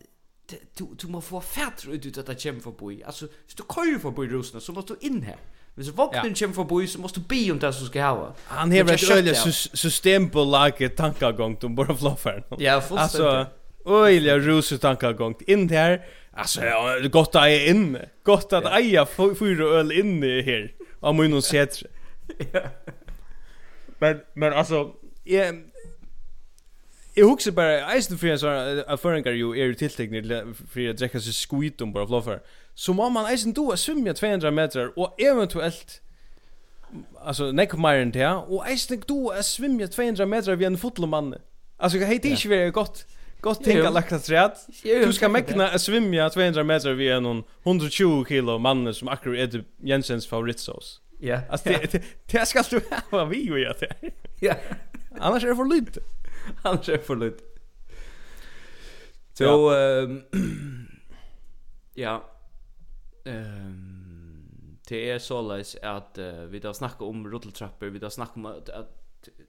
du du måste få fatter ut ut att det kommer förbi. Alltså, hvis du kör förbi rosorna så måste du in här. Hvis vognen kommer forbi, så måste du be om det som ska ha. Han har ett öliga system på laget tankagång de bara fluffar. Ja, fullständigt. Öliga ruset tankagång. In där, alltså, gott att jag inne. Gott att eja fyra öl inne här. Om man nu ser Ja. Men, men alltså, jag, Jeg husker bare, eisen för en sånn, at føringar jo er för att dräcka sig skit om bara floffer så må man eisen a svimja 200 meter og eventuelt alltså neck myren det och eisen a svimja 200 meter vid en fotlomanne. Alltså hej det är ju väldigt gott. Gott tänka lagt att rätt. Du ska mäkna att svimja 200 meter vid en 120 kilo manne som akkurat är Jensens favoritsås. Ja. Alltså det det ska du ha vi ju att. Ja. Annars är det för lite. Annars är det för lite. Så ehm ja, Ehm det är så läs att vi då snackar om rotteltrappor, vi då snackar om att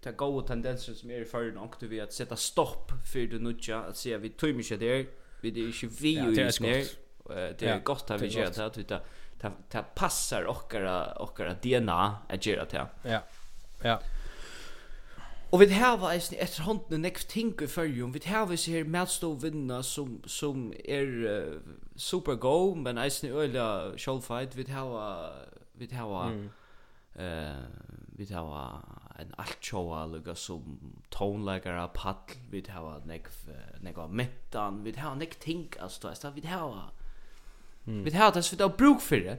ta goda tendenser som är i förrän och vi att sätta stopp för det nutja att se vi tog mycket där vi det är ju vi ju ner det är gott. att vi gör det att vi ta ta passar och och DNA att göra det ja ja. Og vi hava eisen etter hånden en ekv ting i fyrjum, vi hava eisen her medstovinna som, som er uh, super go, men eisen i øyla sjálfheit, vi hava, vi hava, mm. uh, vi hava en altsjóa lukka som tónleikara, paddl, vi hava nekv, nekv mentan, vi hava nekv ting, altså, vi hava, mm. vi hava det, vi har bruk fyrir,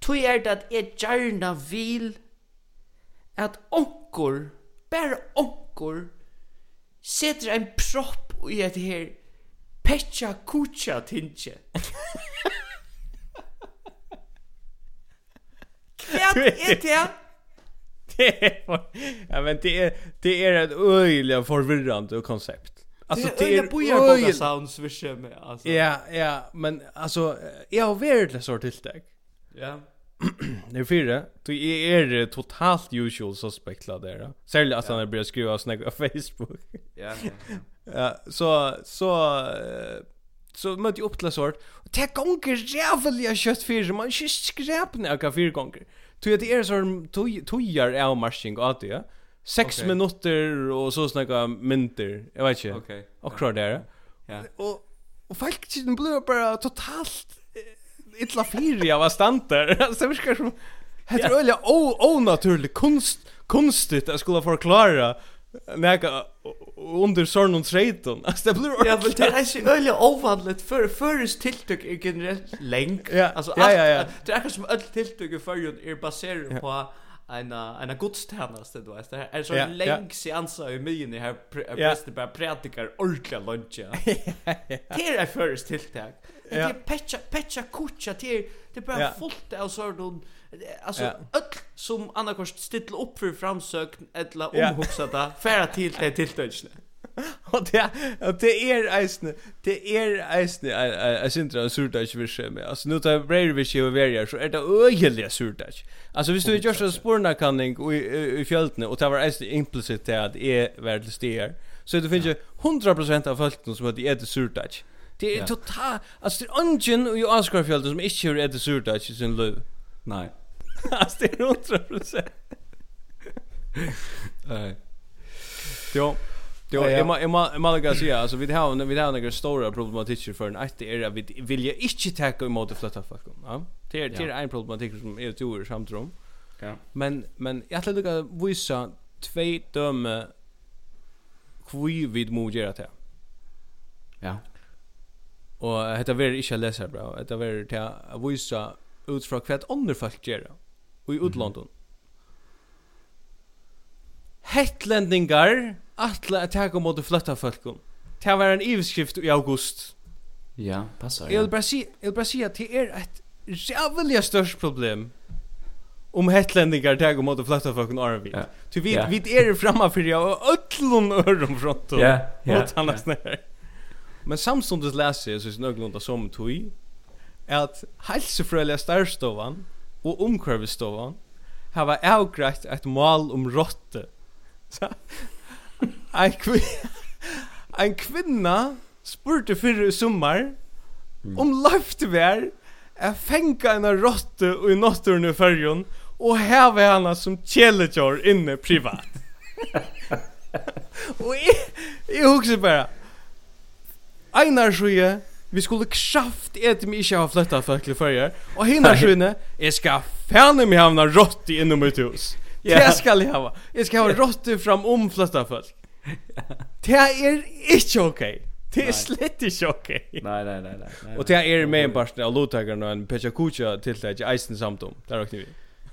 tog er det at jeg gjerna vil at onkur, bare onkur setur ein propp i et her petja kucha tinje. Kvært er det? Det är ja men det är det är ett öjligt förvirrande koncept. Alltså det är ju goda sounds vi med alltså. Ja, ja, men alltså jag har varit det sort till dig. Ja. Det är fyra. Du är totalt usual suspect la där. Särskilt att han börjar skriva snägg på Facebook. Ja. Ja, så så så mötte jag upp till sort. Det gånger jävliga kött för man shit skräpna jag fyra gånger. Tu det är så tojar är marsching åt det. 6 minuter och så snacka minter. Jag vet inte. Okej. Och klar där. Ja. Och och faktiskt den blev bara totalt illa fyra av standar. Alltså det verkar som Det är öliga onaturligt konst konstigt att skulle förklara näka under sån och tredon. Alltså det blir Ja, men det är ju öliga ovanligt för förres tilltug är generellt länk. Alltså ja, ja, ja. det är som öll tilltug i förrjun är baserat på en en gudstjänst du vet. det är så länge seansa i myn i här prästen bara predikar ordla lunch. Det är först tilltag det är petcha petcha kutcha till det bara ja. fullt av då alltså ja. öll som Anna Kors stilla upp för framsökn eller omhuxata färra till det tilltöjsne. Och det det är isne det är isne jag syns inte en surtage vi vill med. Alltså nu tar Brady vi ju över så är det öjliga surta. Alltså visst du gör så spårna kanning i i fjältne och det var isne implicit att är värdelst det. Så det finns ju 100% av folken som att det är Surtage. Det är totalt alltså det är ungen i Oscarfjället som inte är det surta i sin liv. Nej. Alltså det är 100%. Nej. Jo. Jo, jag må jag må jag må lägga säga alltså vi har vi har några stora problematik för en att det är vi vill ju inte ta emot flytta folk. Ja. Det är det är en problematik som är två år samt rum. Ja. Men men jag tror det att visa två döme kvui vid mojera det. Ja. Og hetta verður ikki lesa bra. Hetta ver til at vísa ut frá kvætt onnur folk gera í útlondum. Hetlendingar atla at taka mot fløtta folkum. Ta var ein yvirskrift í august. Ja, passar. Ja. El Brasil, El Brasil at er eitt jævliga størst problem om hetlendingar tag mot att flytta fucking RV. Ja. Så vi vi är framme för jag öllum örum fronton. Ja, ja. Och annars när. Men samstundes läser jag så är någorlunda som tog at hälsofröliga starstovan og omkörvestovan hava avgrätt ett mål om rotte. Så, en, kvin ein kvinna spurte förra sommar mm. om löftevär att fänga en råtte i nåttorn i färgen och häva henne som kjelletjör inne privat. och jag, jag bara, einar sjøe vi skulle kraft et mig ikke ha flyttet folk til og hinna sjøene, jeg skal fæne meg havna rått i innom mitt hus. Yeah. Det skal jeg hava Jeg skal ha rått fram om flyttet folk. Det er ikke ok. Det er slett ikke ok. Nei, nei, nei, nei. Og det er med en parten av lovtakeren og en Pecha Kucha til det ikke eisen samt om. Det er nok vi.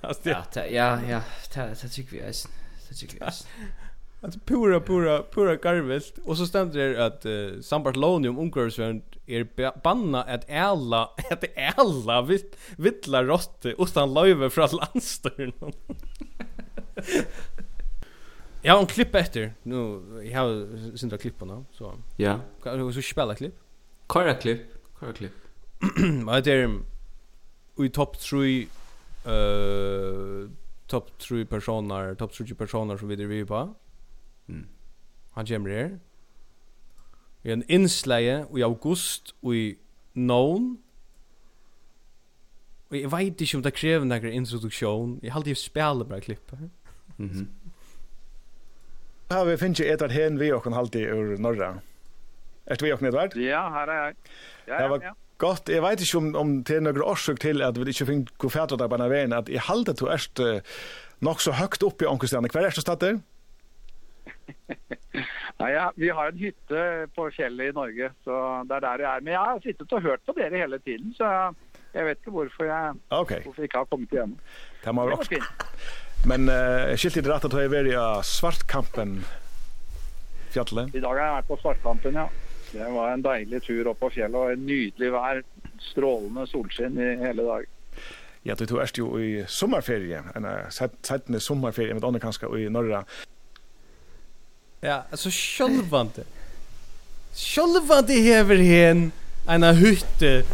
Ja, ja, ja, det tykker vi eisen. Det tykker vi eisen. Alltså pura pura pura garvest och så stämde det att uh, sambart lonium omkring är banna att alla att alla vitt vittla rotte och stan löve från landstörn. ja, en klipp efter. Nu jag har synda klipparna så. Ja. Kan du så spela klipp? Kora klipp. Kora klipp. Men det är i topp 3 eh uh, topp 3 personer, topp 3 personer som vi driver på. Mm. Han kommer her. Vi har en innsleie i august og i noen. Og jeg vet ikke om det krever noen introduksjon. Jeg har alltid spiller bare klippet her. Mm -hmm. Ja, vi finner ikke Edvard Hen vi og alltid ur Norra. Er vi og Edvard? Ja, her er jeg. Ja, ja, ja. Gott, jeg vet ikke om, om det er noen årsøk til at vi ikke finner hvor fætter det på denne veien, at jeg halte at du er nok så høyt oppe i ångestene. Hver er det stedet? Nei, ja, vi har en hytte på fjellet i Norge, så det er der jeg er. Men jeg har sittet og hørt på dere hele tiden, så jeg vet ikke hvorfor jeg, okay. hvorfor jeg ikke har kommet igjen. Det må være fint. Men uh, jeg skilte ikke rett at jeg var i Svartkampen fjallet. I dag har jeg vært på Svartkampen, ja. Det var en deilig tur opp på fjellet, og en nydelig vær, strålende solskinn i hele dag. Ja, du tog erst jo i sommerferie, en uh, settende sommerferie, med andre kanskje, i Norra. Ja, altså sjølvande. Sjølvande hever hen en hytte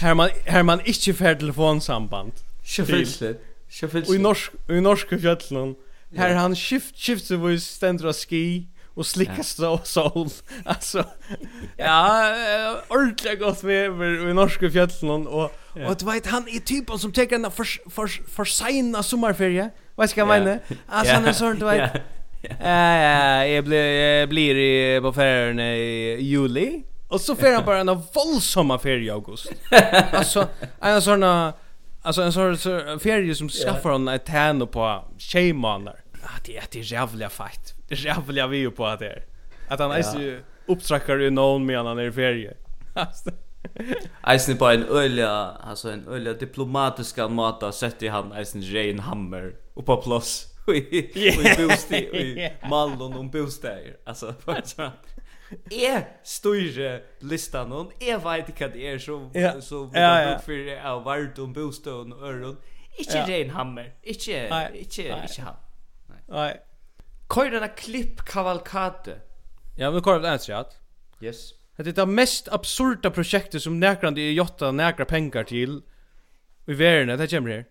her man her man ikke får telefonsamband. Självfälligt. Självfälligt. Og i norsk i norske fjällen här han skift skift så vis ständer och ski och slicka så sol. Alltså ja, ordentlig godt med i norske fjällen och och du vet han er typen som tar en for, for, for sena sommarferie. Vad ska man mena? Alltså han er sånn, du vet Eh, jag blir jag blir i på färjan i juli och så färjan bara en våldsamma färja i augusti. Alltså en sån alltså en sån färja som skaffar hon ett tärn på schemaner. Ah, det är det jävla fight. Det är jävla vi på att det. Att han är ju upptrackar ju någon med han är färja. Eisen på en ölja, alltså en ölja diplomatiska mata sätter han Eisen Jane Hammer upp på plats i i bostad i Mallon om bostäder. Alltså för är styrre listan hon är vet inte vad det är så så för av vart om bostad och öron. Inte Jane Hammer. Inte inte inte han. Nej. Kör den klipp kavalkade. Ja, vi kör den rätt. Yes. Det är det mest absurda projektet som näkrande i jotta näkra pengar till i världen. Det kommer här.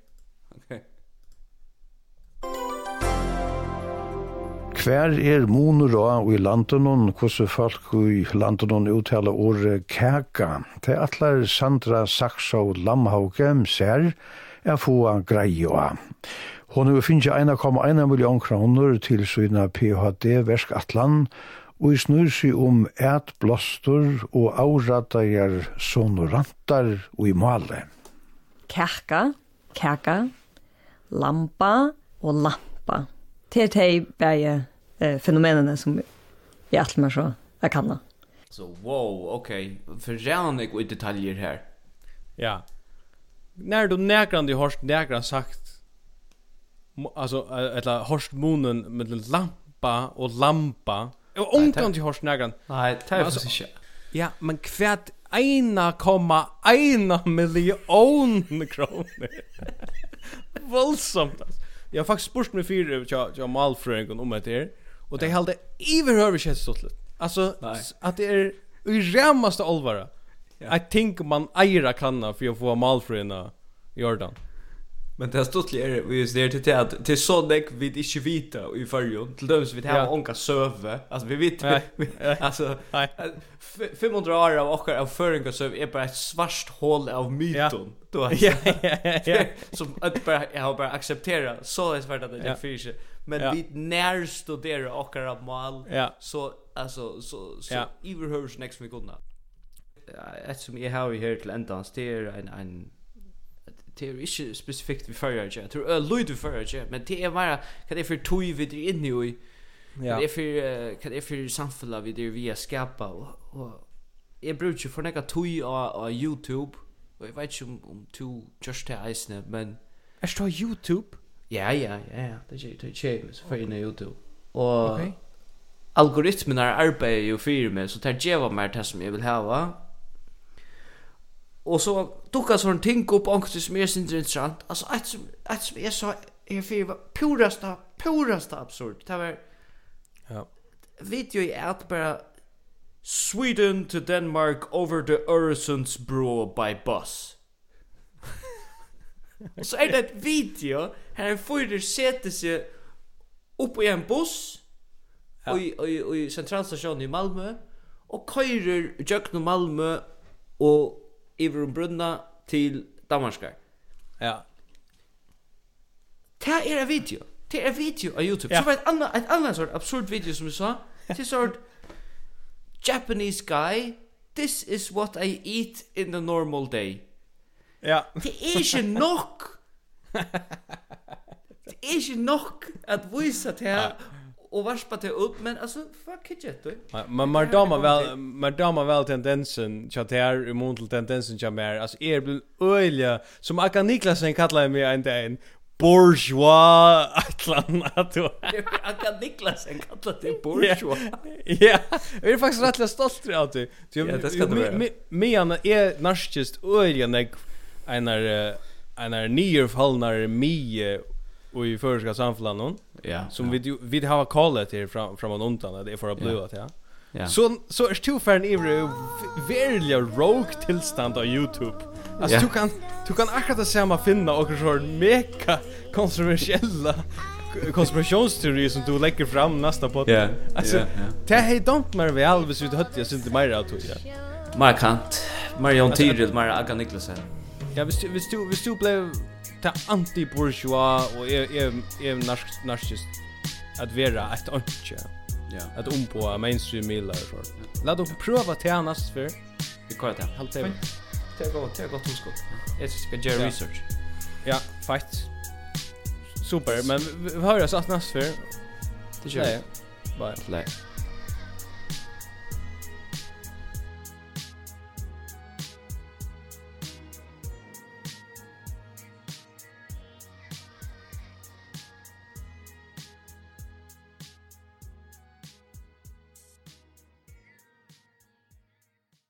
Hver er munur og i landen og hvordan folk i landen og uttala året kæka. Det er atler Sandra Saxo Lamhauke ser er få greie av. Hon har finnet 1,1 million kroner til sina PHD-versk Atlan og i snur seg om et blåster og avrattager sonorantar og i male. Kæka, kæka, lampa og lampa. Det er det bare eh, fenomenene som jeg alltid mer så jeg kan. Så wow, wow, ok. För jag i detaljer här. Ja. När du näkran du har näkran sagt alltså eller harst munnen med lampa och lampa. Och onkan du hörst näkran. Nej, det är inte. Ja, men kvärt 1,1 komma kronor. Våldsamt. Jag har faktiskt spurt mig fyra jag jag malfröken om det här. Och det hade överhör vi känns stått. Alltså att det är i ramaste allvara. I think man eira kanna för att få malfröna i Jordan. Men det stått er vi just det till att till så näck vi inte vita i förjon till dem som vi har onka söve. Alltså vi vet alltså 500 år av och av föringar så är bara ett svart hål av myton. Då ja ja som att bara jag har bara acceptera så är svårt att det finns. Men vi när studerar och av mal så alltså så så överhörs nästa vecka. Ett som jag har här till ändans det är en en det är inte specifikt vi förra jag tror uh, lite förra jag men det är bara kan det för tog vi det inne i Ja. Det är för kan det är för samfalla vi det via skapa och, och jag brukar för några tog av YouTube och jag vet inte om, om to just det är men Är det YouTube? Ja, ja, ja, ja. Det är det är ju för inne YouTube. Och okay. algoritmerna arbetar ju för mig så tar jag vad mer det som jag vill ha? Och så duckar sån ting upp angst som är så intressant. Alltså ett som ett som är så är för purasta purasta absurd. Det var Ja. Vet i är att bara Sweden to Denmark over the Öresundsbro by bus. Och så är det ett video här en fyrer sätter sig upp i en buss ja. i, i, i centralstationen i Malmö och køyrer jökna Malmö och över en brunna til Danmarskar. Ja. Det er en video. Det er en video på YouTube. Ja. Så var ett annat ett annat sort absurd video som vi sa. Det är sort Japanese guy, this is what I eat in the normal day. Ja. Det är ikke nok. det er ikke nok at vise til och varspa till upp men alltså fuck it jet då. Men man dama väl man dama väl tendensen chat här i mån till tendensen jag mer alltså är blir öliga som Aka Niklasen kallar mig en dag bourgeois atlan att Aka Niklasen kallar det bourgeois. Ja. Jag är faktiskt rätt stolt över det. Ja, det ska du vara. Men är narcissist öliga när einar einar en fallnar mig och i förska samfällan ja som vi vi har kallat här fram från undan det är för att blöa ja. Ja. Så så är du fan i verkliga rogue tillstånd på Youtube. Alltså ja. du kan du kan akkurat samma finna och så mega kontroversiella konspirationsteori som du lägger fram nästa podd. Ja. alltså, ja, ja. det är dumt mer väl, hvis vi hött jag synte mer av tog jag. Mer kant, Marion Tyrell, Tyril, mer Aga Niklasen. Ja, hvis du, hvis du, hvis du blev ta anti-bourgeois og er er er narsk narskist at vera at onche. Ja. At um på mainstream mila og så. Lat oss prøva til annars for. Vi kör det. halt det. Det går det går tungt skott. Jag ska göra research. Ja, fight. Super, men vi hörs att nästa för. Det gör jag. Bye. Play.